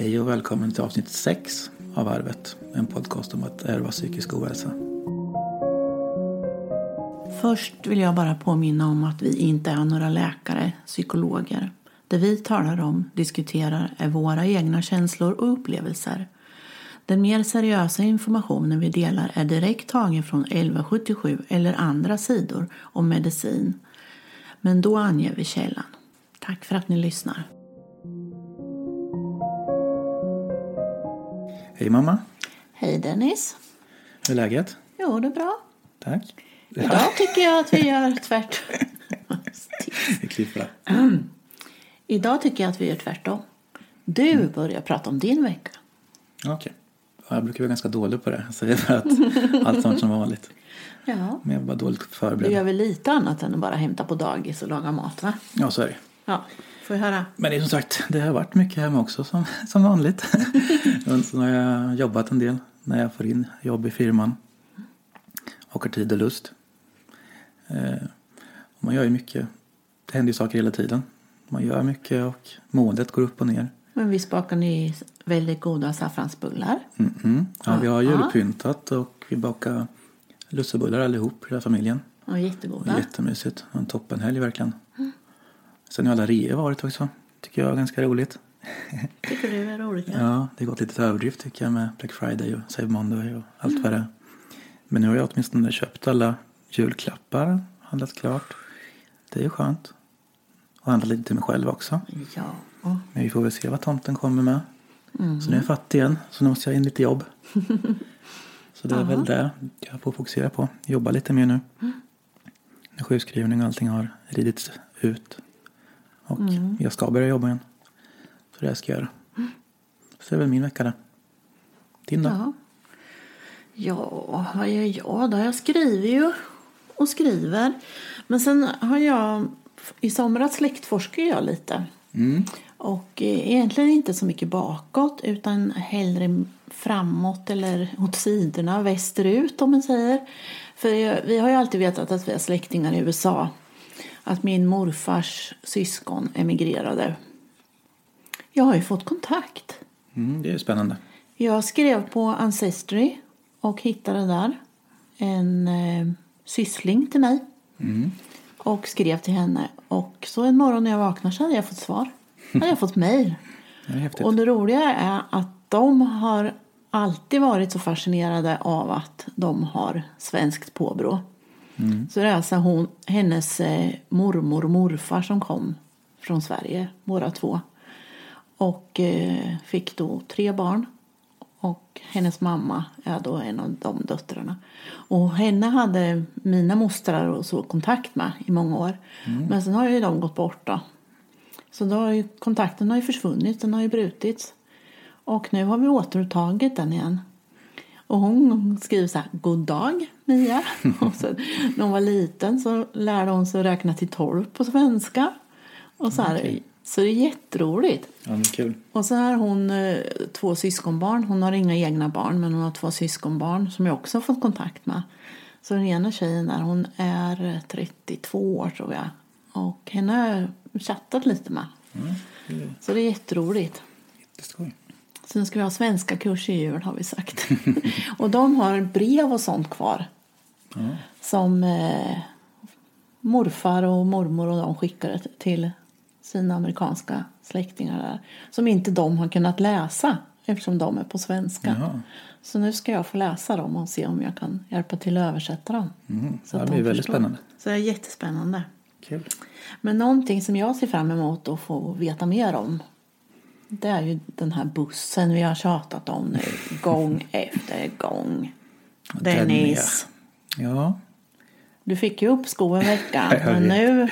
Hej och välkommen till avsnitt 6 av Arvet, en podcast om att ärva psykisk ohälsa. Först vill jag bara påminna om att vi inte är några läkare, psykologer. Det vi talar om, diskuterar, är våra egna känslor och upplevelser. Den mer seriösa informationen vi delar är direkt tagen från 1177 eller andra sidor om medicin. Men då anger vi källan. Tack för att ni lyssnar. Hej mamma, Hej Dennis. hur är läget? Jo, det är bra. Tack. Idag tycker jag att vi gör tvärtom. Vi klipper det. Idag tycker jag att vi gör tvärtom. Du börjar prata om din vecka. Okej. Ja, Jag brukar vara ganska dålig på det. Jag säger bara att allt sånt som vanligt. Ja. Men jag var dåligt Du förberedd. gör väl lite annat än att bara hämta på dagis och laga mat, va? Ja, så är det. Ja, får jag höra. Men det är som sagt, det har varit mycket hemma också som, som vanligt. Så har jag jobbat en del när jag får in jobb i firman. Och har tid och lust. Eh, och man gör ju mycket. Det händer ju saker hela tiden. Man gör mycket och modet går upp och ner. Men visst bakar ni väldigt goda saffransbullar? Mm -mm. Ja, vi har julpyntat och vi bakar lussebullar allihop, hela familjen. Ja, jättegoda. jättemysigt. En toppenhelg verkligen. Sen har alla reor varit också. Tycker jag är ganska roligt. Tycker du är roligt? Ja. Ja, det har gått lite till överdrift tycker jag med Black Friday och Cyber Monday och allt vad det är. Men nu har jag åtminstone köpt alla julklappar, handlat klart. Det är ju skönt. Och handlat lite till mig själv också. ja. Men vi får väl se vad tomten kommer med. Så nu är jag fattig igen, så nu måste jag in lite jobb. så det är väl det jag får fokusera på. Jobba lite mer nu. När sjukskrivning och allting har ridits ut. Och jag ska börja jobba igen. Så det det jag ska göra. Så det är väl min vecka det. Din då? Ja. Ja, vad gör jag då? Jag skriver ju och skriver. Men sen har jag... I somras släktforskar jag lite. Mm. Och eh, egentligen inte så mycket bakåt utan hellre framåt eller åt sidorna, västerut om man säger. För vi har ju alltid vetat att vi har släktingar i USA. Att min morfars syskon emigrerade. Jag har ju fått kontakt. Mm, det är spännande. Jag skrev på Ancestry och hittade där en eh, syssling till mig. Och skrev till henne. Och så en morgon när jag vaknade så hade jag fått svar. hade jag fått mejl. Och det roliga är att de har alltid varit så fascinerade av att de har svenskt påbrå. Så det är alltså hon, hennes eh, mormor och morfar som kom från Sverige, båda två. Och eh, fick då tre barn. Och hennes mamma är då en av de döttrarna. Och henne hade mina mostrar och så kontakt med i många år. Men sen har ju de gått bort då. Så då har ju, kontakten har ju försvunnit, den har ju brutits. Och nu har vi återupptagit den igen. Och hon skriver så här, god dag Mia. och så, när hon var liten så lärde hon sig räkna till tolv på svenska. Och så, här, Okej. så det är jätteroligt. Ja, men kul. Och så har hon eh, två syskonbarn. Hon har inga egna barn men hon har två syskonbarn som jag också har fått kontakt med. Så den ena tjejen där, hon är 32 år tror jag. Och henne har jag chattat lite med. Mm, det är Så det är jätteroligt. jätteskoj. Sen ska vi ha svenska kurs i jul har vi sagt. och de har brev och sånt kvar. Ja. Som eh, morfar och mormor och de skickade till sina amerikanska släktingar där. Som inte de har kunnat läsa eftersom de är på svenska. Jaha. Så nu ska jag få läsa dem och se om jag kan hjälpa till att översätta dem. Mm. Så att det de blir väldigt förstår. spännande. Så det är jättespännande. Kul. Men någonting som jag ser fram emot att få veta mer om det är ju den här bussen vi har tjatat om nu gång efter gång. Den Dennis, Ja, du fick ju uppskov en vecka Jag men nu...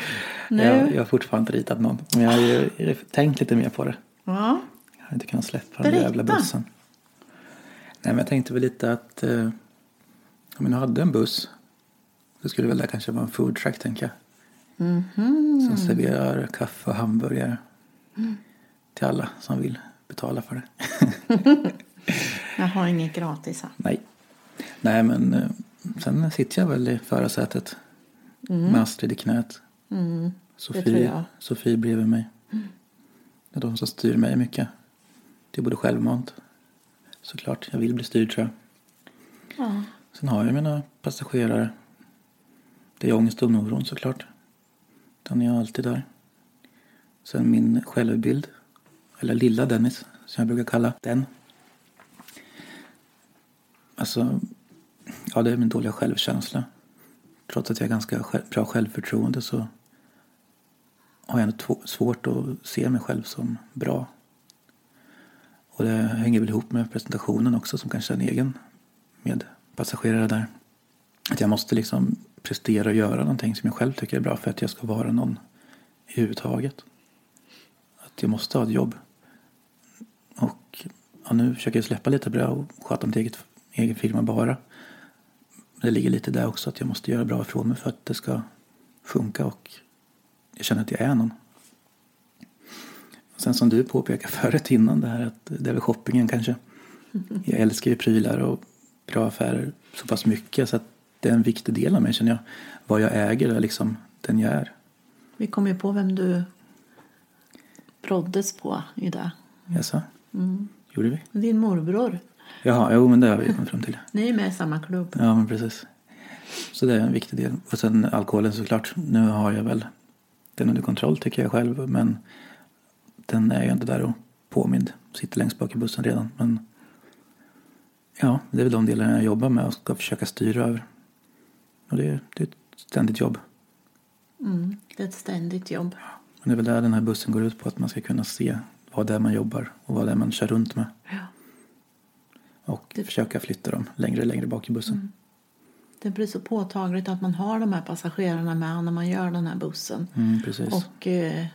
nu Jag, jag har fortfarande inte ritat någon. Men jag har ju tänkt lite mer på det. ja, Jag har inte kunnat släppa den där jävla Berätta. bussen. Nej, men jag tänkte väl lite att eh, om jag hade en buss så skulle väl det kanske vara en food truck, tänker jag. Mhm. Som serverar kaffe och hamburgare till alla som vill betala för det. jag har inget gratis här. Nej. Nej, men eh, sen sitter jag väl i förarsätet med Astrid i knät. Mm, Sofie. Sofie bredvid mig. Det är de som styr mig mycket. Det är både självmant, såklart. Jag vill bli styrd tror jag. Ja. Sen har jag mina passagerare. Det är ångest och oron såklart. Den är alltid där. Sen min självbild, eller lilla Dennis som jag brukar kalla den. Alltså, ja det är min dåliga självkänsla. Trots att jag har ganska bra självförtroende så har jag ändå svårt att se mig själv som bra. Och det hänger väl ihop med presentationen också som kanske är en egen medpassagerare där. Att jag måste liksom prestera och göra någonting som jag själv tycker är bra för att jag ska vara någon överhuvudtaget. Att jag måste ha ett jobb. Och ja, nu försöker jag släppa lite bra och sköta mitt eget egen firma bara. Det ligger lite där också att jag måste göra bra ifrån mig för att det ska funka och jag känner att jag är någon. Sen som du påpekar förut innan det här att det är väl shoppingen kanske. Jag älskar ju prylar och bra affärer så pass mycket så att det är en viktig del av mig känner jag. Vad jag äger är liksom den jag är. Vi kom ju på vem du broddes på i det. Jaså? Mm. Gjorde vi? Din morbror. Jaha, jo men det har vi kommit fram till. Ni är med i samma klubb. Ja men precis. Så det är en viktig del. Och sen alkoholen såklart. Nu har jag väl den under kontroll tycker jag själv. Men den är ju inte där och påmind. Sitter längst bak i bussen redan. Men ja, det är väl de delarna jag jobbar med och ska försöka styra över. Och det är, det är ett ständigt jobb. Mm, det är ett ständigt jobb. Men det är väl där den här bussen går ut på. Att man ska kunna se vad det är man jobbar och vad det är man kör runt med. Ja. Och det... försöka flytta dem längre och längre bak i bussen. Mm. Det blir så påtagligt att man har de här passagerarna med när man gör den här bussen. Mm, precis. Och eh,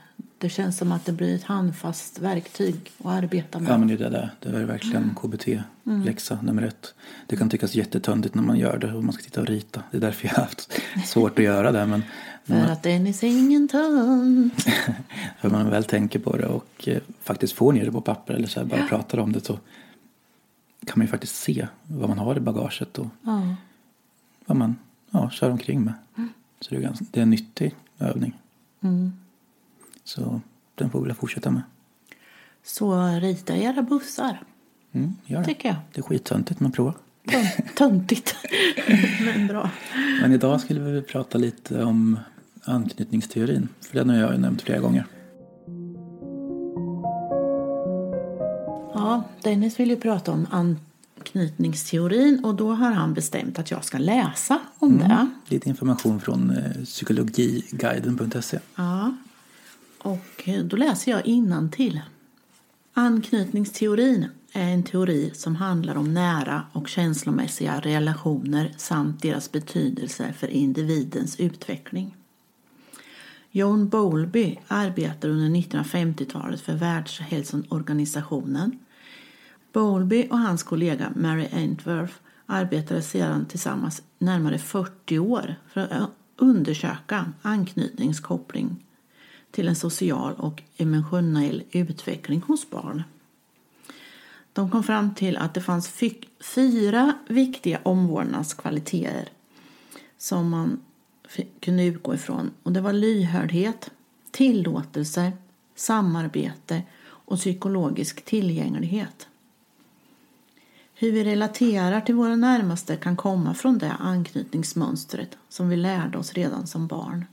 det känns som att det blir ett handfast verktyg att arbeta med. Ja, men det är det där. Det är verkligen mm. KBT-läxa mm. nummer ett. Det kan tyckas jättetöntigt när man gör det och man ska titta och rita. Det är därför jag har haft svårt att göra det. Men, För man, att Dennis är ingen tönt. för man väl tänker på det och eh, faktiskt får ner det på papper eller så här, bara ja. pratar om det så kan man ju faktiskt se vad man har i bagaget och ja. vad man ja, kör omkring med. Mm. Så det är, ganska, det är en nyttig övning. Mm. Så den får vi fortsätta med. Så rita era bussar. Mm, gör det. Tycker jag. Det är skittöntigt men prova. Töntigt. men bra. Men idag skulle vi prata lite om anknytningsteorin. För den har jag ju nämnt flera gånger. Ja, Dennis vill ju prata om anknytningsteorin och då har han bestämt att jag ska läsa om mm, det. Lite information från eh, psykologiguiden.se. Ja, och eh, då läser jag till. Anknytningsteorin är en teori som handlar om nära och känslomässiga relationer samt deras betydelse för individens utveckling. John Bowlby arbetade under 1950-talet för Världshälsoorganisationen. Bowlby och hans kollega Mary Ainsworth arbetade sedan tillsammans närmare 40 år för att eh, undersöka anknytningskoppling till en social och emotionell utveckling hos barn. De kom fram till att det fanns fyra viktiga omvårdnadskvaliteter som man kunde utgå ifrån. Och det var lyhördhet, tillåtelse, samarbete och psykologisk tillgänglighet. Hur vi relaterar till våra närmaste kan komma från det anknytningsmönstret som vi lärde oss redan som barn.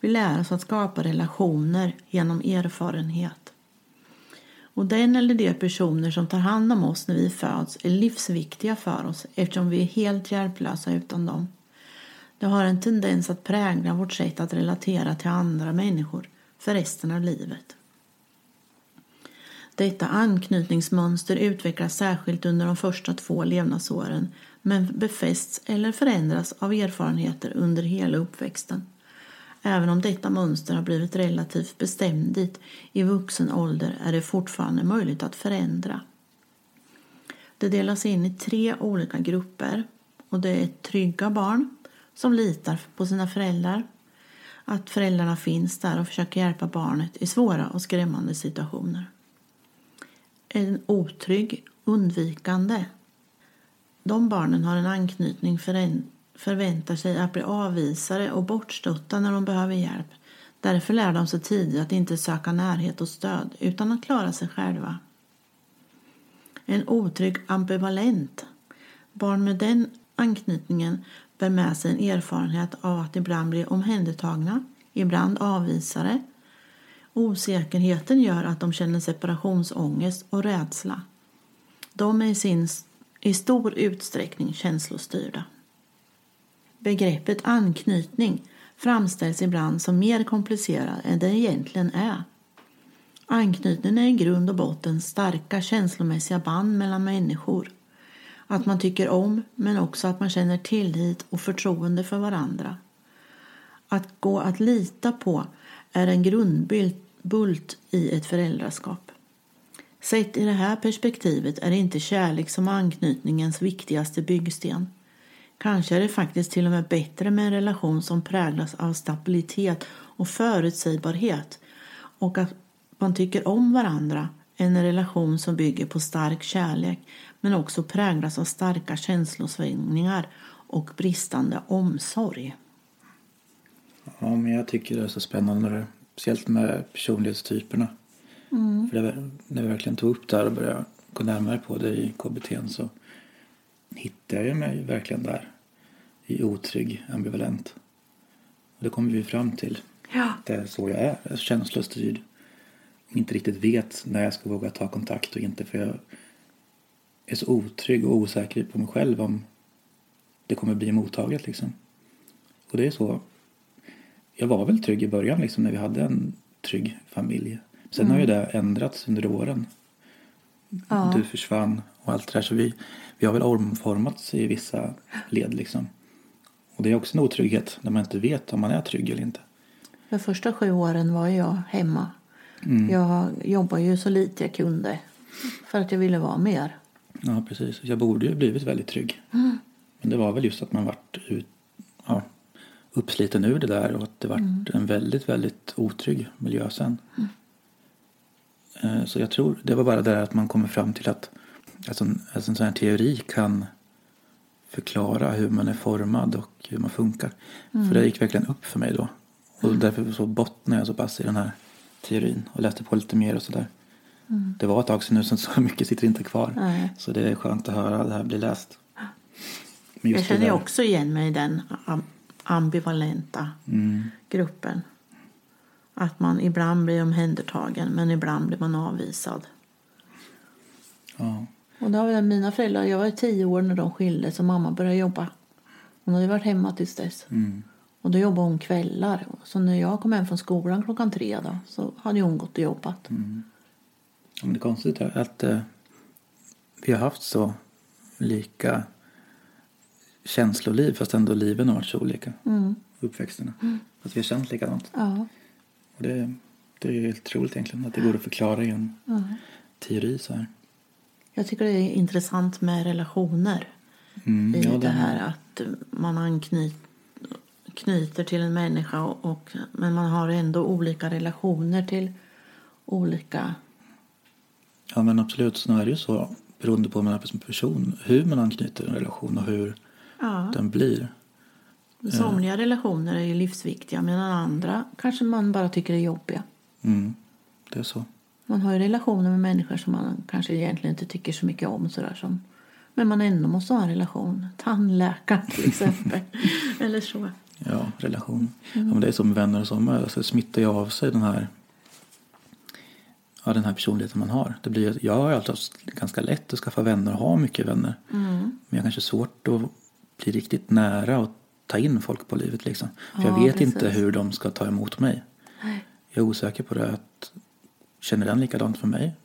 Vi lär oss att skapa relationer genom erfarenhet. Och den eller de personer som tar hand om oss när vi föds är livsviktiga för oss eftersom vi är helt hjälplösa utan dem. Det har en tendens att prägla vårt sätt att relatera till andra människor för resten av livet. Detta anknytningsmönster utvecklas särskilt under de första två levnadsåren men befästs eller förändras av erfarenheter under hela uppväxten. Även om detta mönster har blivit relativt beständigt i vuxen ålder är det fortfarande möjligt att förändra. Det delas in i tre olika grupper och det är trygga barn som litar på sina föräldrar, att föräldrarna finns där och försöker hjälpa barnet i svåra och skrämmande situationer. En otrygg, undvikande. De barnen har en anknytning förväntar sig att bli avvisade och bortstötta när de behöver hjälp. Därför lär de sig tidigt att inte söka närhet och stöd utan att klara sig själva. En otrygg ambivalent. Barn med den anknytningen bär med sig en erfarenhet av att ibland bli omhändertagna, ibland avvisade. Osäkerheten gör att de känner separationsångest och rädsla. De är i, sin, i stor utsträckning känslostyrda. Begreppet anknytning framställs ibland som mer komplicerat än det egentligen är. Anknytningen är i grund och botten starka känslomässiga band mellan människor. Att man tycker om, men också att man känner tillit och förtroende för varandra. Att gå att lita på är en grundbult i ett föräldraskap. Sett i det här perspektivet är inte kärlek som anknytningens viktigaste byggsten. Kanske är det faktiskt till och med bättre med en relation som präglas av stabilitet och förutsägbarhet och att man tycker om varandra än en relation som bygger på stark kärlek men också präglas av starka känslosvängningar och bristande omsorg. Ja, men jag tycker det är så spännande, speciellt med personlighetstyperna. Mm. För det, när vi verkligen tog upp det här och började gå närmare på det i KBT så hittade jag mig verkligen där i otrygg, ambivalent. Och det kommer vi fram till. Ja. Det är så jag är, jag är känslostyrd. Inte riktigt vet när jag ska våga ta kontakt och inte för jag är så otrygg och osäker på mig själv om det kommer bli mottaget liksom. Och det är så. Jag var väl trygg i början liksom när vi hade en trygg familj. Sen mm. har ju det ändrats under åren. Ja. Du försvann och allt det där. Så vi, vi har väl omformats i vissa led liksom. Och det är också en otrygghet när man inte vet om man är trygg eller inte. De första sju åren var jag hemma. Mm. Jag jobbade ju så lite jag kunde för att jag ville vara mer. Ja, precis. Jag borde ju blivit väldigt trygg. Mm. Men det var väl just att man vart ut, ja, uppsliten ur det där och att det vart mm. en väldigt, väldigt otrygg miljö sen. Mm. Eh, så jag tror det var bara det att man kommer fram till att alltså, alltså en sån här teori kan förklara hur man är formad och hur man funkar. Mm. För det gick verkligen upp för mig då. Och mm. därför så bottnade jag så pass i den här teorin och läste på lite mer och sådär. Mm. Det var ett tag sedan nu så så mycket sitter inte kvar. Nej. Så det är skönt att höra det här bli läst. jag känner där... också igen mig i den ambivalenta mm. gruppen. Att man ibland blir omhändertagen men ibland blir man avvisad. Ja. Och då har vi mina föräldrar, jag var tio år när de skildes och mamma började jobba. Hon hade varit hemma tills dess. Mm. Och då jobbade hon kvällar. Så när jag kom hem från skolan klockan tre då, så hade hon gått och jobbat. Mm. Ja, men det är konstigt att äh, vi har haft så lika känsloliv fast ändå liven har varit så olika. Mm. Uppväxterna. Mm. Att vi har känt likadant. Ja. Och det, det är helt otroligt egentligen att det går att förklara i en ja. teori så här. Jag tycker det är intressant med relationer. Mm, I ja, det här att man anknyter till en människa och, men man har ändå olika relationer till olika... Ja men absolut, så är det ju så beroende på man är som person hur man anknyter en relation och hur ja. den blir. Somliga relationer är ju livsviktiga medan andra kanske man bara tycker är jobbiga. Mm, det är så. Man har ju relationer med människor som man kanske egentligen inte tycker så mycket om. Sådär som, men man ändå måste ha en relation. Tandläkare till exempel. Eller så. Ja, relation. Mm. Ja, men det är som vänner och så. Alltså, smittar ju av sig den här, ja, den här personligheten man har. Det blir, jag har alltid haft ganska lätt att skaffa vänner och ha mycket vänner. Mm. Men jag har kanske svårt att bli riktigt nära och ta in folk på livet. Liksom. För ja, jag vet precis. inte hur de ska ta emot mig. Nej. Jag är osäker på det. Att Känner den likadant för mig?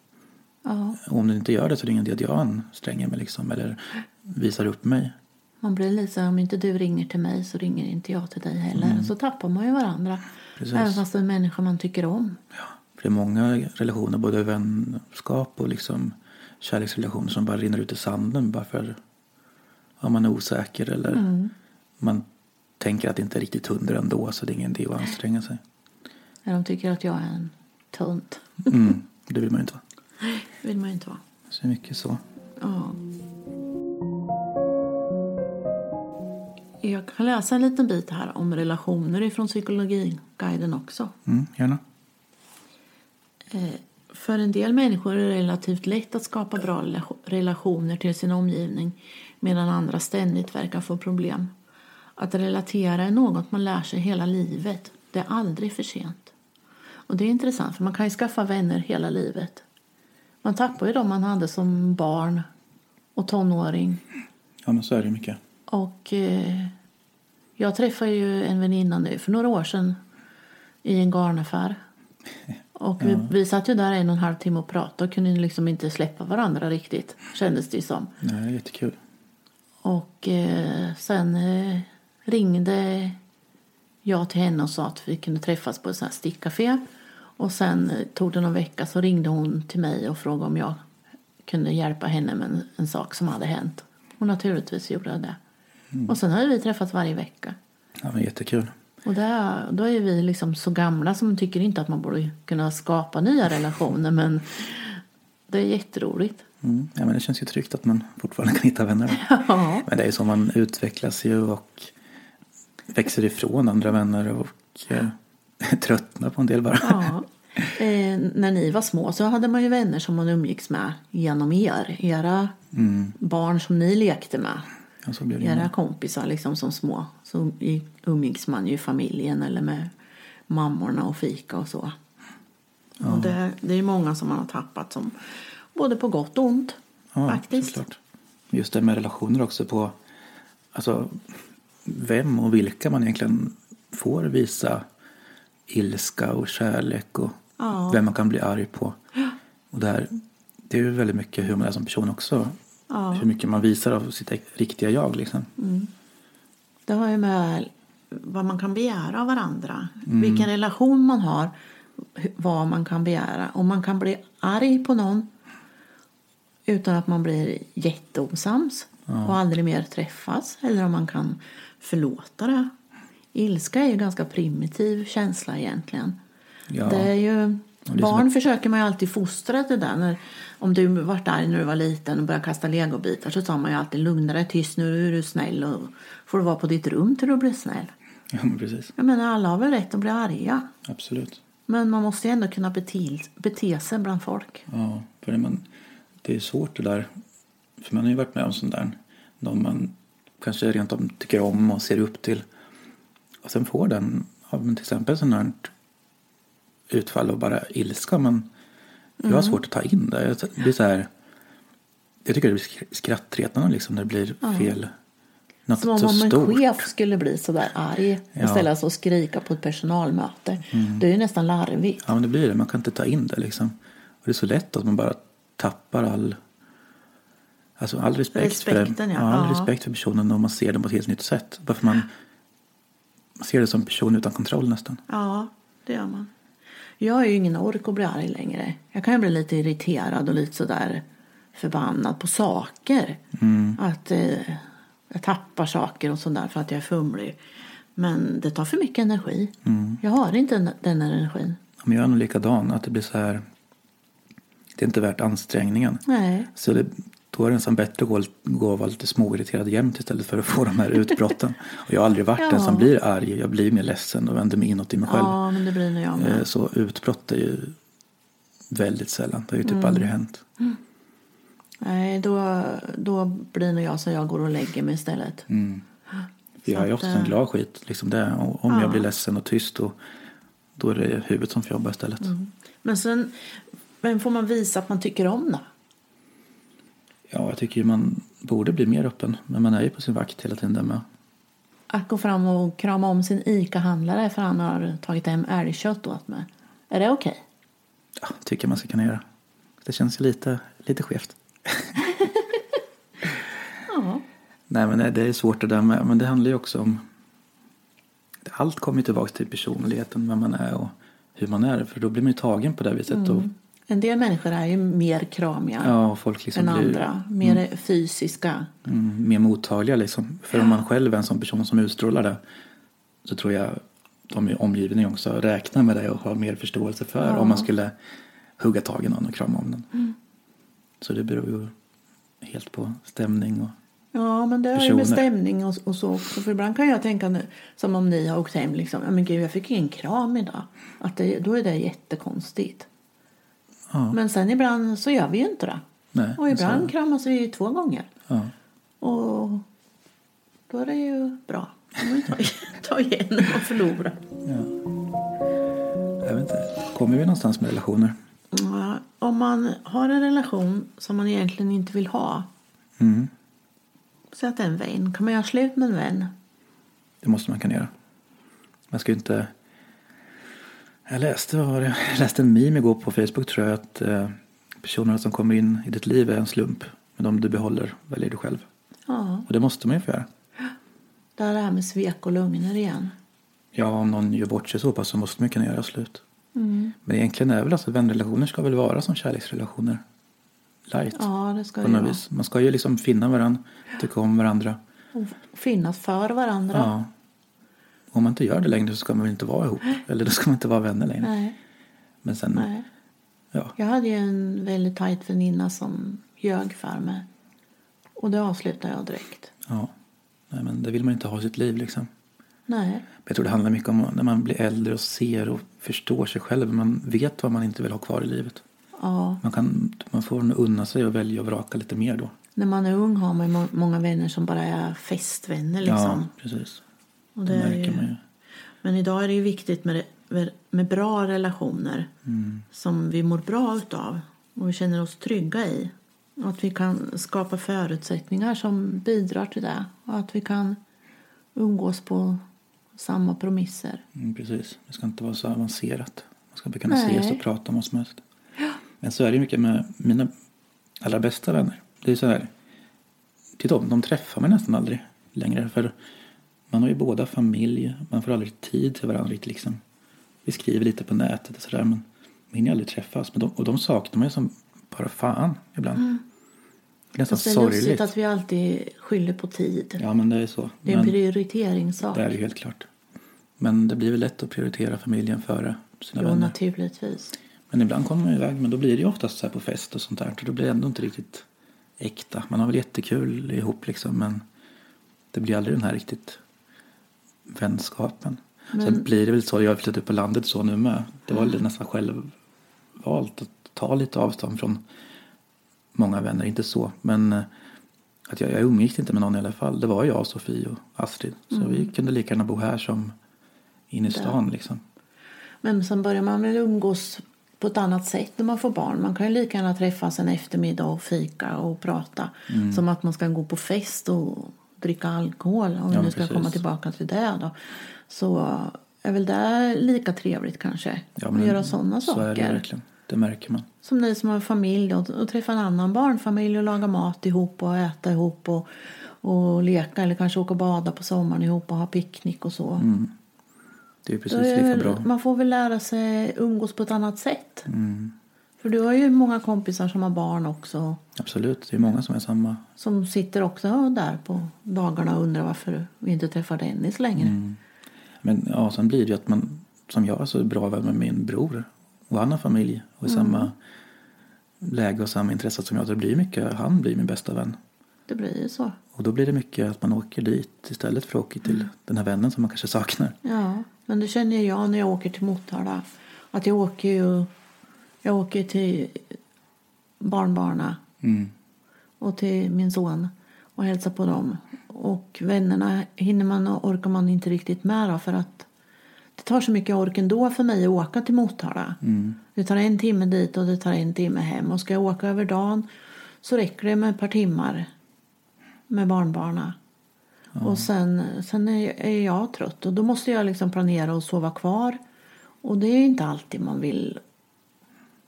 Ja. Om den inte gör det så är det ingen idé att jag anstränger mig liksom, eller visar upp mig. Man blir lite så om inte du ringer till mig så ringer inte jag till dig heller. Mm. Så tappar man ju varandra. Precis. Även fast det är en människa man tycker om. Ja, för det är många relationer, både vänskap och liksom kärleksrelationer som bara rinner ut i sanden bara för att man är osäker eller mm. man tänker att det inte är riktigt hundra ändå så det är ingen idé att anstränga sig. Ja, de tycker att jag är en tunt. Mm, det vill man ju inte vara. Det vill man ju inte vara. Så mycket så. Ja. Jag kan läsa en liten bit här om relationer ifrån Psykologiguiden också. Mm, gärna. För en del människor är det relativt lätt att skapa bra relationer till sin omgivning medan andra ständigt verkar få problem. Att relatera är något man lär sig hela livet. Det är aldrig för sent. Och det är intressant för man kan ju skaffa vänner hela livet. Man tappar ju dem man hade som barn och tonåring. Ja men så är det mycket. Och eh, jag träffade ju en väninna nu för några år sedan i en garnaffär. Och vi, vi satt ju där en och en halv timme och pratade och kunde liksom inte släppa varandra riktigt, kändes det som. Nej, jättekul. Och eh, sen eh, ringde jag till henne och sa att vi kunde träffas på ett sånt här stickcafé. Och sen eh, tog det någon vecka så ringde hon till mig och frågade om jag kunde hjälpa henne med en, en sak som hade hänt. Och naturligtvis gjorde jag det. Mm. Och sen har vi träffats varje vecka. Ja, men jättekul. Och där, då är vi liksom så gamla som tycker inte att man borde kunna skapa nya relationer. Men det är jätteroligt. Mm. Ja, men det känns ju tryggt att man fortfarande kan hitta vänner. Ja. Men det är så man utvecklas ju och växer ifrån andra vänner och eh, tröttnar på en del bara. Ja. Eh, när ni var små så hade man ju vänner som man umgicks med genom er. Era mm. barn som ni lekte med. Ja, era med. kompisar liksom som små. Så umgicks man ju i familjen eller med mammorna och fika och så. Ja. Och det, det är många som man har tappat som både på gott och ont. Ja, faktiskt. Såklart. Just det med relationer också på alltså, vem och vilka man egentligen får visa ilska och kärlek och ja. vem man kan bli arg på. Och det, här, det är ju väldigt mycket hur man är som person också. Ja. Hur mycket man visar av sitt riktiga jag. Liksom. Mm. Det har ju med vad man kan begära av varandra. Mm. Vilken relation man har. Vad man kan begära. Om man kan bli arg på någon utan att man blir jätteosams ja. och aldrig mer träffas. Eller om man kan förlåta det. Ilska är ju en ganska primitiv känsla egentligen. Ja. Det är ju, barn försöker man ju alltid fostra det där. När, om du varit arg när du var liten och började kasta legobitar så sa man ju alltid lugna dig tyst nu är du snäll och får du vara på ditt rum till du blir snäll. Ja, men precis. Jag menar alla har väl rätt att bli arga. Absolut. Men man måste ju ändå kunna bete, bete sig bland folk. Ja, för det, man, det är svårt det där. För man har ju varit med om sånt där. Någon man kanske rent om tycker om och ser upp till. Och sen får den, ja, till exempel sånt här utfall och bara ilska. Men mm. jag har mm. svårt att ta in det. Det blir så här, jag tycker det blir skrattretande liksom när det blir fel. Något Som om en chef skulle bli så där arg ja. och ställa sig och skrika på ett personalmöte. Mm. Det är ju nästan larvigt. Ja, men det blir det. Man kan inte ta in det liksom. Och det är så lätt att man bara tappar all, alltså all respekt, för, ja. all ja. respekt för personen om man ser den på ett helt nytt sätt. Bara för man, man ser det som en person utan kontroll nästan. Ja, det gör man. Jag har ju ingen ork att bli arg längre. Jag kan ju bli lite irriterad och lite sådär förbannad på saker. Mm. Att eh, jag tappar saker och sådär för att jag är fumlig. Men det tar för mycket energi. Mm. Jag har inte den, energin. Men jag är nog likadan. Att det blir så här det är inte värt ansträngningen. Nej. Så det, då är det nästan bättre att gå, och vara lite småirriterad jämt istället för att få de här utbrotten. och jag har aldrig varit ja. den som blir arg. Jag blir mer ledsen och vänder mig inåt i mig själv. Ja, men det blir jag med. Eh, så utbrott är ju väldigt sällan. Det har ju typ mm. aldrig hänt. Mm. Nej, då, då blir nog jag så jag går och lägger mig istället. Mm. Jag är ju ofta en eh, glad skit. Liksom det. Om ja. jag blir ledsen och tyst då, då är det huvudet som får jobba istället. Mm. Men sen vem får man visa att man tycker om då? Ja, jag tycker man borde bli mer öppen. Men man är ju på sin vakt hela tiden där med. Att gå fram och krama om sin ICA-handlare för han har tagit hem älgkött åt mig. Är det okej? Okay? Ja, tycker man ska kunna göra. Det känns ju lite, lite skevt. ja. Nej, men det är svårt det där med. Men det handlar ju också om... Allt kommer ju tillbaka till personligheten, vem man är och hur man är. För då blir man ju tagen på det viset. Mm. Och en del människor är ju mer kramiga ja, folk liksom än blir, andra. Mer mm, fysiska. Mm, mer mottagliga liksom. För ja. om man själv är en sån person som utstrålar det så tror jag de i omgivningen också räknar med det och har mer förståelse för ja. om man skulle hugga tag i någon och krama om den. Mm. Så det beror ju helt på stämning och Ja, men det har ju med stämning och, och så också. För ibland kan jag tänka nu, som om ni har åkt hem liksom, men gud jag fick ingen kram idag. Att det, då är det jättekonstigt. Ja. Men sen ibland så gör vi ju inte det. Nej, Och ibland så- kramas vi två gånger. Ja. Och då är det ju bra. Man tar, tar igen och förlorar. ja. Jag vet inte. Kommer vi någonstans med relationer? Ja, Om man har en relation som man egentligen inte vill ha. Mm. Säg att det är en vän. Kan man göra slut med en vän? Det måste man kunna göra. Man ska ju inte... Jag läste, vad var det? Jag läste en meme igår på Facebook tror jag att eh, personerna som kommer in i ditt liv är en slump. Men de du behåller väljer du själv. Ja, Och det måste man ju få göra. det är det här med svek och lögner igen. Ja, om någon gör bort sig så pass så måste man kunna göra slut. Men egentligen är väl alltså vänrelationer ska väl vara som kärleksrelationer. Light. Ja, det ska på något vis. Man ska ju liksom finna varandra, tycka om varandra. Och finnas för varandra. Ja. Om man inte gör det längre så ska man väl inte vara ihop. Eller då ska man inte vara vänner längre. Nej, Men sen, nej. ja. Jag hade ju en väldigt tajt väninna som ljög för mig. Och det avslutade jag direkt. ja. Nej, men det vill man inte ha i sitt liv liksom. Nej, Men Jag tror det handlar mycket om när man blir äldre och ser och förstår sig själv. Man vet vad man inte vill ha kvar i livet. ja. Man, kan, man får unna sig och välja och vraka lite mer då. När man är ung har man må- många vänner som bara är festvänner liksom. Ja, precis. Och Det det är märker ju... man ju. Men idag är det ju viktigt med, med, med bra relationer Mm. som vi mår bra utav och vi känner oss trygga i. Och att vi kan skapa förutsättningar som bidrar till det. Och att vi kan umgås på samma promisser. Mm, precis. Det ska inte vara så avancerat. Man ska kunna Nej. ses och prata om vad som helst. Men så är det mycket med mina allra bästa vänner. Det är så här. Till dem, de träffar man nästan aldrig längre. För man har ju båda familj. Man får aldrig tid till varandra riktigt liksom. Vi skriver lite på nätet och sådär. Men man hinner aldrig träffas. Men de, och de saknar man ju som bara fan ibland. Det är nästan Fast det är sorgligt. att vi alltid skyller på tid. Ja men det är så. Det är en prioriteringssak. Det är ju helt klart. Men det blir väl lätt att prioritera familjen före sina Jo, vänner. naturligtvis. Men ibland kommer man iväg, men då blir det ju oftast så här på fest och sånt där. Så då blir det ändå inte riktigt äkta. Man har väl jättekul ihop liksom, men det blir aldrig den här riktigt vänskapen. Sen blir det väl så, jag har flyttat upp på landet så nu med. Det var väl nästan självvalt att ta lite avstånd från många vänner, inte så. Men eh, att jag, jag umgicks inte med någon i alla fall. Det var jag, Sofie och Astrid. Så vi kunde lika gärna bo här som inne i stan liksom. Men sen börjar man väl umgås på ett annat sätt när man får barn. Man kan ju lika gärna träffas en eftermiddag och fika och prata. Mm. Som att man ska gå på fest och dricka alkohol. Om vi Ja, nu ska precis. komma tillbaka till det då. Så är väl det lika trevligt kanske. Ja, att göra sådana så är det saker. verkligen. Det märker man. Som ni som har familj och, och träffa en annan barnfamilj och laga mat ihop och äta ihop och, och leka eller kanske åka och bada på sommaren ihop och ha picknick och så. Det är precis är lika bra. Man får väl lära sig umgås på ett annat sätt. Mm. För du har ju många kompisar som har barn också. Absolut, det är många som är samma. Som sitter också där på dagarna och undrar varför vi inte träffar Dennis längre. Mm. Men ja, sen blir det ju att man, som jag, är så bra vän med min bror. Och han har familj och i Mm. samma läge och samma intresse som jag. Det blir mycket, han blir min bästa vän. Det blir ju så. Och då blir det mycket att man åker dit istället för att åka till Mm. den här vännen som man kanske saknar. Ja, men det känner jag när jag åker till Motala. Att jag åker ju jag åker till barnbarna Mm. och till min son och hälsar på dem. Och vännerna hinner man och orkar man inte riktigt med då för att det tar så mycket ork ändå för mig att åka till Motala. Mm. Det tar en timme dit och det tar en timme hem. Och ska jag åka över dagen så räcker det med ett par timmar med barnbarna. Och sen, sen är, är jag trött och då måste jag liksom planera och sova kvar. Och det är inte alltid man vill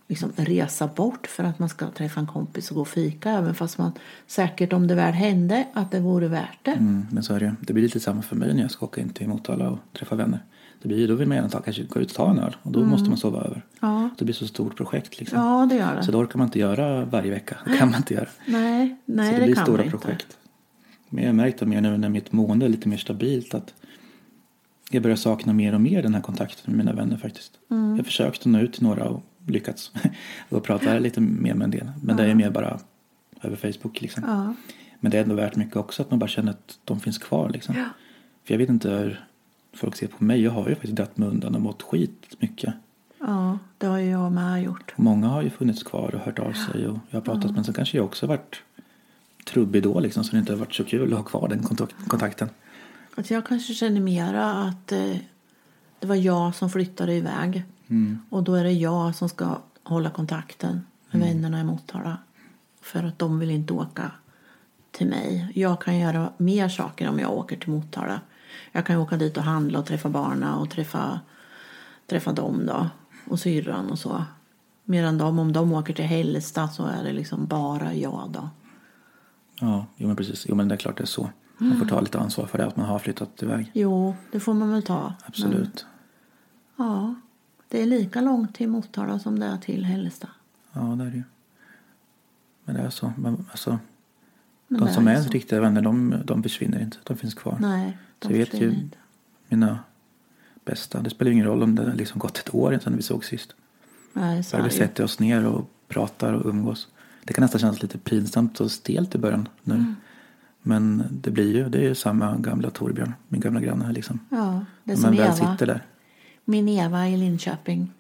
liksom resa bort för att man ska träffa en kompis och gå och fika. Även fast man säkert om det väl hände att det vore värt det. Mm, men så är det Det blir lite samma för mig när jag ska åka in till Motala och träffa vänner. Det blir, då vill man gärna ta, kanske gå ut och ta en öl och då måste man sova över. Ja, Det blir så stort projekt liksom. ja det gör det. Så då orkar man inte göra varje vecka. Det kan man inte göra. Nej, nej så det, det, blir kan stora man inte. projekt. Men jag har märkt det mer nu när mitt mående är lite mer stabilt att jag börjar sakna mer och mer den här kontakten med mina vänner faktiskt. Mm. Jag har försökt att nå ut till några och lyckats och prata lite mer med en del. Men det är mer bara över Facebook liksom. Ja. Men det är ändå värt mycket också att man bara känner att de finns kvar liksom. Ja. För jag vet inte hur folk ser på mig. Jag har ju faktiskt dratt mig undan och mått skit mycket. Ja, det har ju jag med gjort. Många har ju funnits kvar och hört av sig och jag har pratat men så kanske jag också varit trubbig då liksom så det inte har varit så kul att ha kvar den kontakt- kontakten. Att jag kanske känner mera att eh, det var jag som flyttade iväg. Och då är det jag som ska hålla kontakten med vännerna i Motala. För att de vill inte åka till mig. Jag kan göra mer saker om jag åker till Motala. Jag kan åka dit och handla och träffa barna och träffa, träffa dem då. Och syrran och så. Medan de, om de åker till Hällestad så är det liksom bara jag då. Ja, jo men precis. Jo men det är klart det är så. Man får ta lite ansvar för det att man har flyttat iväg. Jo, det får man väl ta. Absolut. Ja, det är lika långt till Motala som det är till Hällestad. Ja, det är det ju. Men det är så. Men, alltså, Men de som är är riktiga vänner, de, de försvinner inte. De finns kvar. Nej, de Så jag vet ju inte. mina bästa. Det spelar ingen roll om det liksom gått ett år sedan vi såg sist. Nej, så är vi sätter oss ner och pratar och umgås. Det kan nästan kännas lite pinsamt och stelt i början nu. Mm. Men det blir ju, det är ju samma gamla Torbjörn, min gamla granne liksom. Ja, det är som man väl Eva. sitter där. Min Eva i Linköping.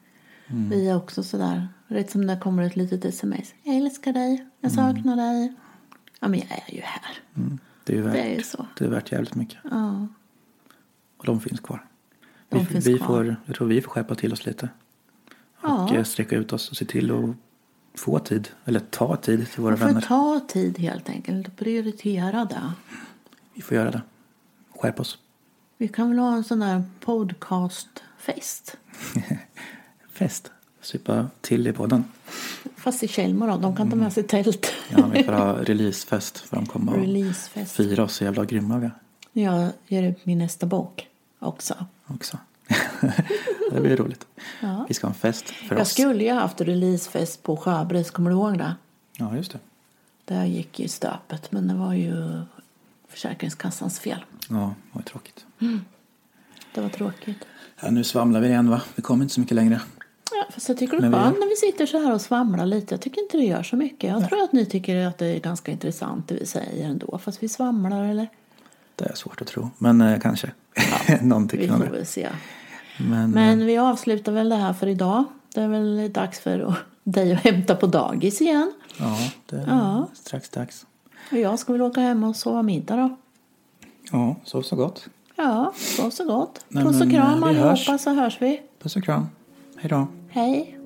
Mm. Vi är också sådär. Rätt som det kommer ett litet sms. Jag älskar dig. Jag Mm. saknar dig. Ja, men jag är ju här. Det är ju värt, Det är ju så. det är värt jävligt mycket. Ja, Och de finns kvar. De vi, finns vi kvar. Får, jag tror vi får skärpa till oss lite. Och Ja. eh, sträcka ut oss och se till att få tid, eller ta tid till våra får vänner. ta tid helt enkelt och prioritera det. Vi får göra det. Skärpa oss. Vi kan väl ha en sån där podcastfest. Fest. Supa till i podden. Fast i Tjällmo då. De kan ta med sig tält. Ja, vi får ha releasefest för de kommer Releasefest. fira oss så jävla grymma vi är Jag ger ut min nästa bok också. också. det blir roligt. Ja. Vi ska ha en fest för Jag oss. skulle ju ha haft releasefest på Sjöbris, kommer du ihåg det? Ja, just det. Det gick ju stöpet, men det var ju Försäkringskassans fel. Ja, vad tråkigt. Det var tråkigt. Ja, nu svamlar vi igen va? Vi kommer inte så mycket längre. Ja, fast jag tycker det är vi- skönt när vi sitter så här och svamlar lite. Jag tycker inte det gör så mycket. Jag tror att ni tycker att det är ganska intressant det vi säger ändå. Fast vi svamlar eller? Det är svårt att tro, men eh, kanske. Någon Vi tycker får nog det. väl se. Men, Men vi avslutar väl det här för idag. Det är väl dags för dig att hämta på dagis igen. ja, det är Ja. strax dags. Och jag ska väl åka hem och sova middag då. Ja, sov så gott. Ja, så så gott. Nej, Puss och kram eh, allihopa hörs. så hörs vi. Puss och kram. Hej då. Hej.